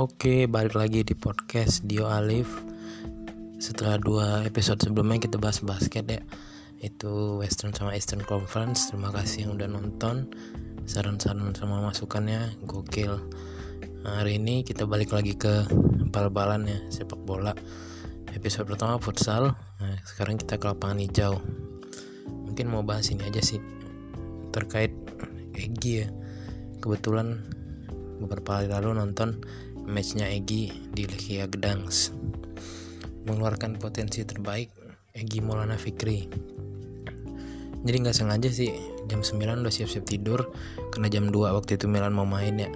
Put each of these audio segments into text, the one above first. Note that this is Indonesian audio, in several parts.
Oke, balik lagi di podcast Dio Alif. Setelah dua episode sebelumnya kita bahas basket ya, itu Western sama Eastern Conference. Terima kasih yang udah nonton. Saran-saran sama masukannya gokil. Nah, hari ini kita balik lagi ke bal-balan ya, sepak bola. Episode pertama futsal. Nah, sekarang kita ke lapangan hijau. Mungkin mau bahas ini aja sih terkait Egi ya. Kebetulan beberapa hari lalu nonton matchnya Egi di Lechia Gdansk. Mengeluarkan potensi terbaik Egi Maulana Fikri. Jadi nggak sengaja sih jam 9 udah siap-siap tidur karena jam 2 waktu itu Milan mau main ya.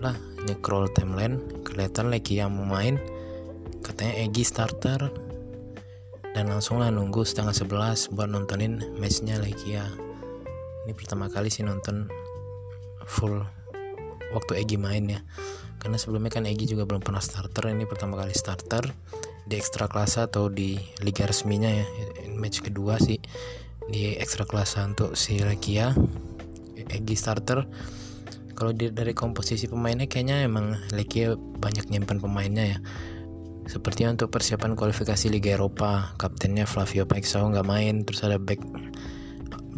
Lah nyekrol timeline kelihatan Lechia mau main. Katanya Egi starter. Dan langsung lah nunggu setengah 11 buat nontonin matchnya Lechia. Ini pertama kali sih nonton full waktu Egi main ya karena sebelumnya kan Egi juga belum pernah starter ini pertama kali starter di ekstra klasa atau di liga resminya ya match kedua sih di ekstra klasa untuk si Rekia Egi starter. Kalau dari komposisi pemainnya kayaknya emang Lekia banyak nyimpan pemainnya ya. Sepertinya untuk persiapan kualifikasi Liga Eropa kaptennya Flavio Paixao nggak main terus ada back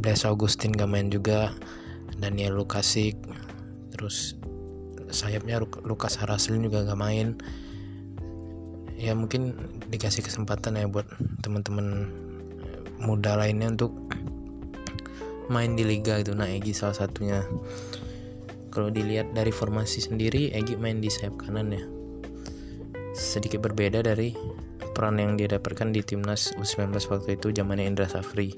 Blaise Augustin nggak main juga Daniel Lukasik terus sayapnya Lukas Haraslin juga gak main. Ya mungkin dikasih kesempatan ya buat teman-teman muda lainnya untuk main di liga itu nah Egi salah satunya. Kalau dilihat dari formasi sendiri Egi main di sayap kanan ya. Sedikit berbeda dari peran yang didapatkan di timnas U19 waktu itu zamannya Indra Safri.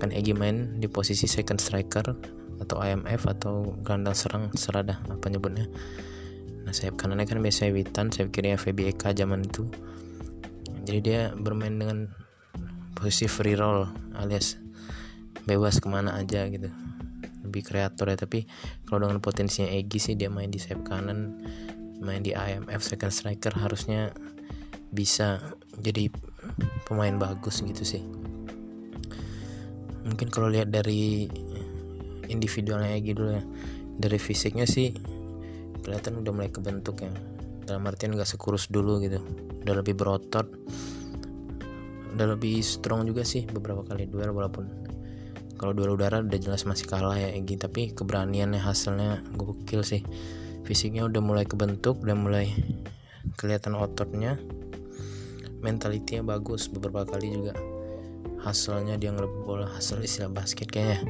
Kan Egi main di posisi second striker atau IMF atau gelandang serang serada apa nyebutnya. Nah sayap kanannya kan biasanya Witan sayap kirinya VBK zaman itu. Jadi dia bermain dengan posisi free roll alias bebas ke mana aja gitu. Lebih kreator ya tapi kalau dengan potensinya Egi sih dia main di sayap kanan main di IMF second striker harusnya bisa jadi pemain bagus gitu sih. Mungkin kalau lihat dari individualnya dulu ya dari fisiknya sih kelihatan udah mulai kebentuk ya. Dalam artian gak sekurus dulu gitu. Udah lebih berotot. Udah lebih strong juga sih beberapa kali duel walaupun kalau duel udara udah jelas masih kalah ya Egi. Tapi keberaniannya hasilnya gokil sih. Fisiknya udah mulai kebentuk udah mulai kelihatan ototnya. Mentalitinya bagus beberapa kali juga. Hasilnya dia ngerebut bola hasil istilah basket kayaknya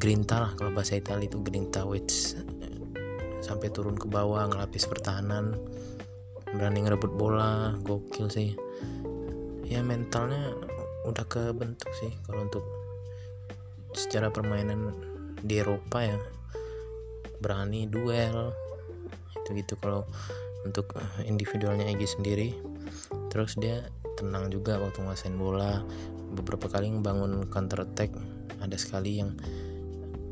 grinta lah kalau bahasa Italia itu grinta which sampai turun ke bawah ngelapis pertahanan berani ngerebut bola gokil sih. Ya mentalnya udah kebentuk sih kalau untuk secara permainan di Eropa ya. Berani duel itu gitu kalau untuk individualnya Egi sendiri terus dia tenang juga waktu ngasain bola. Beberapa kali ngebangun counter attack ada sekali yang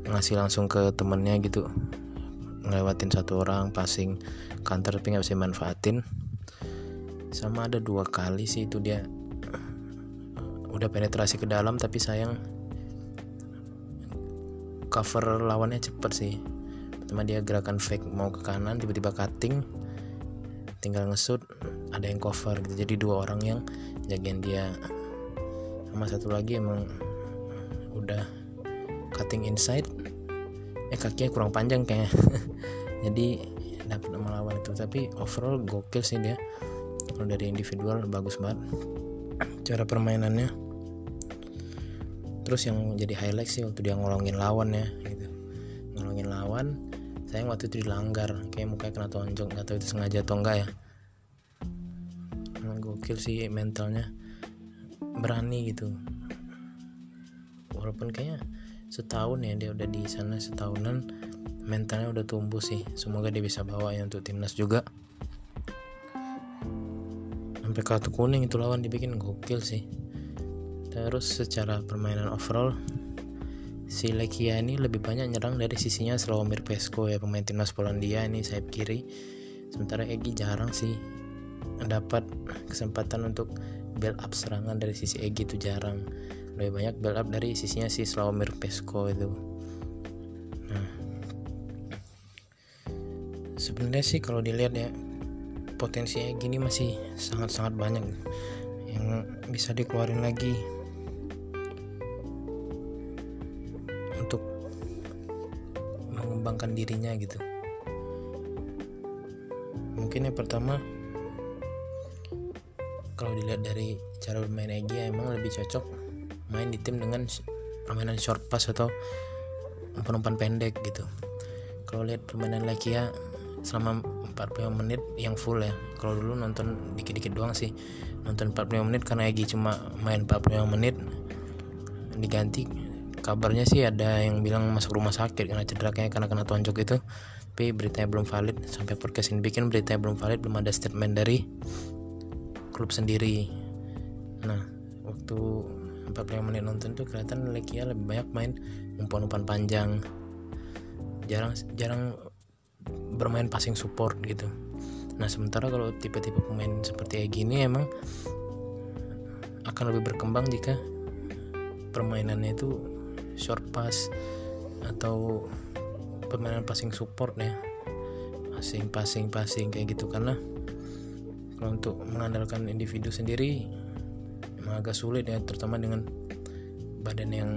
ngasih langsung ke temennya gitu. Ngelewatin satu orang passing counter tapi nggak bisa manfaatin sama ada dua kali sih itu dia. Udah penetrasi ke dalam tapi sayang. Cover lawannya cepet sih. Pertama dia gerakan fake mau ke kanan tiba-tiba cutting. Tinggal ngesut ada yang cover gitu. Jadi dua orang yang jagain dia. Sama satu lagi emang udah cutting inside. Eh kakinya kurang panjang kayaknya. Jadi dapat melawan itu. Tapi overall gokil sih dia. Kalau dari individual bagus banget. Cara permainannya. Terus yang jadi highlight sih waktu dia ngolongin lawan ya gitu. Ngolongin lawan saya waktu itu dilanggar. Kayak mukanya kena tonjok nggak tahu itu sengaja atau enggak ya. Gokil sih mentalnya. Berani gitu. Walaupun kayaknya setahun ya dia udah di sana setahunan. Mentalnya udah tumbuh sih. Semoga dia bisa bawa ya untuk timnas juga. Sampai kartu kuning itu lawan dibikin gokil sih. Terus secara permainan overall si Lekia ini lebih banyak nyerang dari sisinya Slawomir Pesko ya pemain timnas Polandia ini sayap kiri. Sementara Egi jarang sih dapat kesempatan untuk build up serangan dari sisi Egi itu jarang lebih banyak build up dari sisinya si Slawomir Pesko itu. Nah. Sebenarnya sih kalau dilihat ya potensinya gini masih sangat-sangat banyak. Yang bisa dikeluarin lagi. Untuk mengembangkan dirinya gitu. Mungkin yang pertama kalau dilihat dari cara bermain Egy emang lebih cocok main di tim dengan permainan short pass atau umpan-umpan pendek gitu. Kalau lihat permainan Lekia selama 45 menit yang full ya. Kalau dulu nonton dikit-dikit doang sih. Nonton 45 menit karena Egy cuma main 45 menit. Diganti kabarnya sih ada yang bilang masuk rumah sakit karena cedera kayaknya karena kena tonjok itu. Tapi beritanya belum valid. Sampai podcast ini bikin beritanya belum valid belum ada statement dari klub sendiri. Nah waktu 45 menit nonton tuh kelihatan Lekia lebih banyak main umpan-umpan panjang. Jarang jarang bermain passing support gitu. Nah sementara kalau tipe-tipe pemain seperti kayak gini emang akan lebih berkembang jika permainannya itu short pass atau permainan passing support ya. Passing passing passing kayak gitu. Karena kalau untuk mengandalkan individu sendiri agak sulit ya terutama dengan badan yang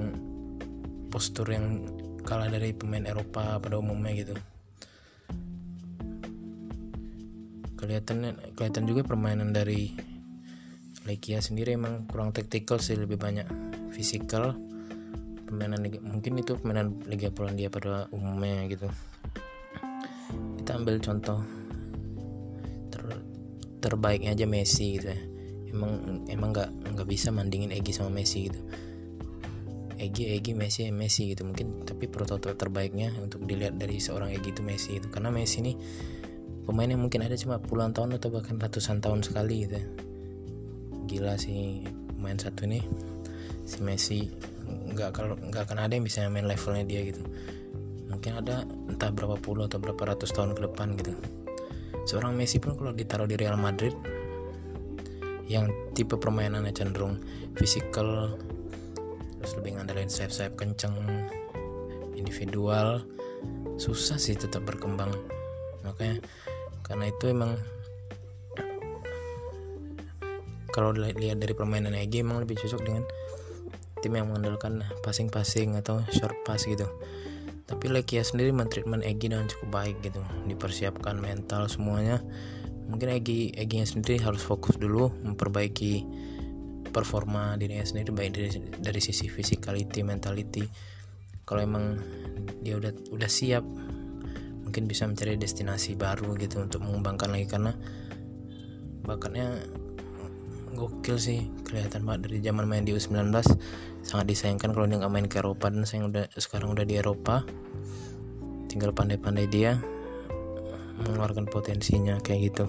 postur yang kalah dari pemain Eropa pada umumnya gitu. Kelihatan kelihatan juga permainan dari Legia sendiri emang kurang taktikal sih lebih banyak fisikal. Permainan mungkin itu permainan Liga Polandia pada umumnya gitu. Kita ambil contoh terbaiknya aja Messi gitu ya emang emang nggak nggak bisa mandingin Egi sama Messi gitu. Egi Egi Messi Messi gitu mungkin. Tapi prototipe terbaiknya untuk dilihat dari seorang Egi itu Messi itu karena Messi ini pemain yang mungkin ada cuma puluhan tahun atau bahkan ratusan tahun sekali gitu. Gila sih main satu ini. Si Messi nggak kalau nggak akan ada yang bisa main levelnya dia gitu. Mungkin ada entah berapa puluh atau berapa ratus tahun ke depan gitu. Seorang Messi pun kalau ditaruh di Real Madrid yang tipe permainannya cenderung fisikal terus lebih ngandelin sayap-sayap kenceng individual susah sih tetap berkembang. Makanya karena itu emang kalau dilihat dari permainan EG emang lebih cocok dengan tim yang mengandalkan passing-passing atau short pass gitu. Tapi Lekia sendiri mentreatment Egi dengan cukup baik gitu. Dipersiapkan mental semuanya mungkin Egi Egi sendiri harus fokus dulu memperbaiki performa dirinya sendiri baik dari dari sisi physicality mentality. Kalau emang dia udah udah siap mungkin bisa mencari destinasi baru gitu untuk mengembangkan lagi. Karena bakatnya gokil sih kelihatan banget dari zaman main di U19 sangat disayangkan kalau dia nggak main ke Eropa. Dan saya udah sekarang udah di Eropa. Tinggal pandai-pandai dia mengeluarkan potensinya kayak gitu.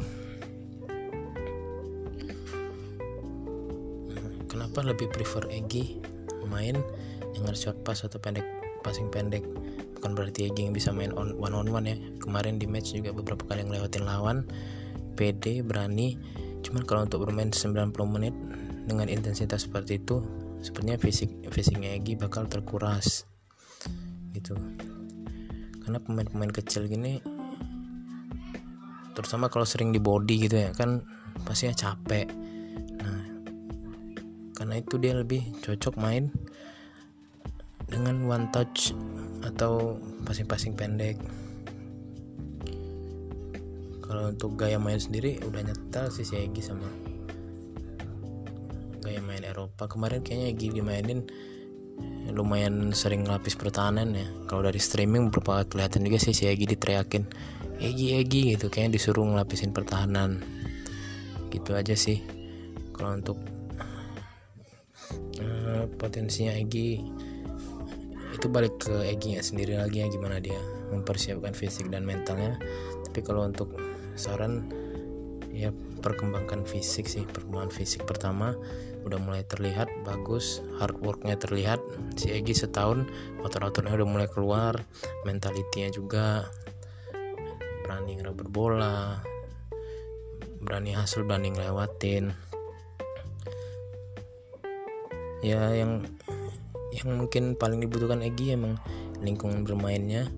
Kenapa lebih prefer Egi main dengan short pass atau pendek passing pendek? Bukan berarti Egi yang bisa main on one on one ya. Kemarin di match juga beberapa kali ngelewatin lawan PD berani. Cuman kalau untuk bermain 90 menit dengan intensitas seperti itu sepertinya fisik fisiknya Egi bakal terkuras. Gitu. Karena pemain-pemain kecil gini terutama kalau sering di body gitu ya kan pastinya capek. Nah karena itu dia lebih cocok main dengan one touch atau passing-passing pendek. Kalau untuk gaya main sendiri udah nyetel sih si Egi sama gaya main Eropa. Kemarin kayaknya Egi dimainin lumayan sering lapis pertahanan ya. Kalau dari streaming beberapa kelihatan juga sih si Egi diteriakin Egi Egi gitu kayaknya disuruh ngelapisin pertahanan. Gitu aja sih. Kalau untuk uh, potensinya Egi itu balik ke Egi sendiri lagi ya gimana dia mempersiapkan fisik dan mentalnya. Tapi kalau untuk saran ya perkembangan fisik sih perkembangan fisik pertama udah mulai terlihat bagus hard worknya terlihat. Si Egi setahun otot-ototnya udah mulai keluar mentalitinya juga berani ngerebut bola berani hasil berani ngelewatin. Ya yang yang mungkin paling dibutuhkan Egi emang lingkungan bermainnya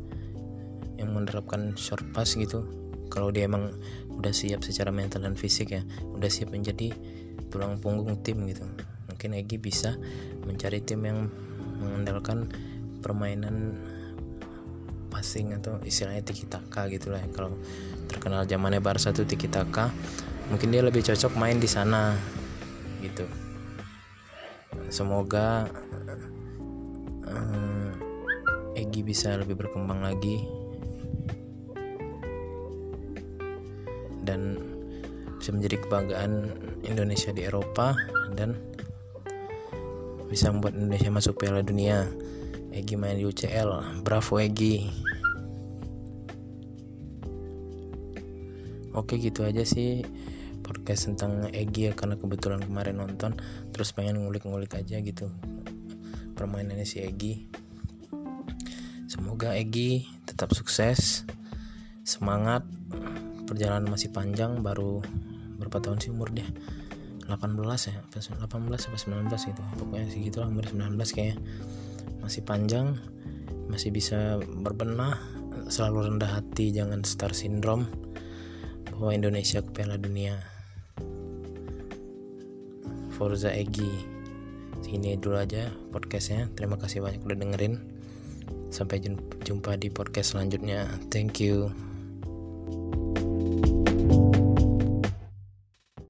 yang menerapkan short pass gitu. Kalau dia emang udah siap secara mental dan fisik ya udah siap menjadi tulang punggung tim gitu. Mungkin Egi bisa mencari tim yang mengandalkan permainan passing atau istilahnya tiki taka gitu lah ya. kalau terkenal zamannya Barca tuh tiki taka mungkin dia lebih cocok main di sana gitu semoga uh, Egi bisa lebih berkembang lagi dan bisa menjadi kebanggaan Indonesia di Eropa dan bisa membuat Indonesia masuk Piala Dunia. Egi main di UCL, bravo Egi. Oke gitu aja sih podcast tentang Egi ya karena kebetulan kemarin nonton terus pengen ngulik-ngulik aja gitu permainannya si Egi. Semoga Egi tetap sukses, semangat, perjalanan masih panjang baru berapa tahun sih umur dia 18 ya 18 apa 19 gitu pokoknya segitu lah umur 19 kayaknya masih panjang masih bisa berbenah selalu rendah hati jangan star syndrome. Bawa Indonesia ke Piala Dunia. Forza Egi segini dulu aja podcastnya. Terima kasih banyak udah dengerin. Sampai jumpa di podcast selanjutnya. Thank you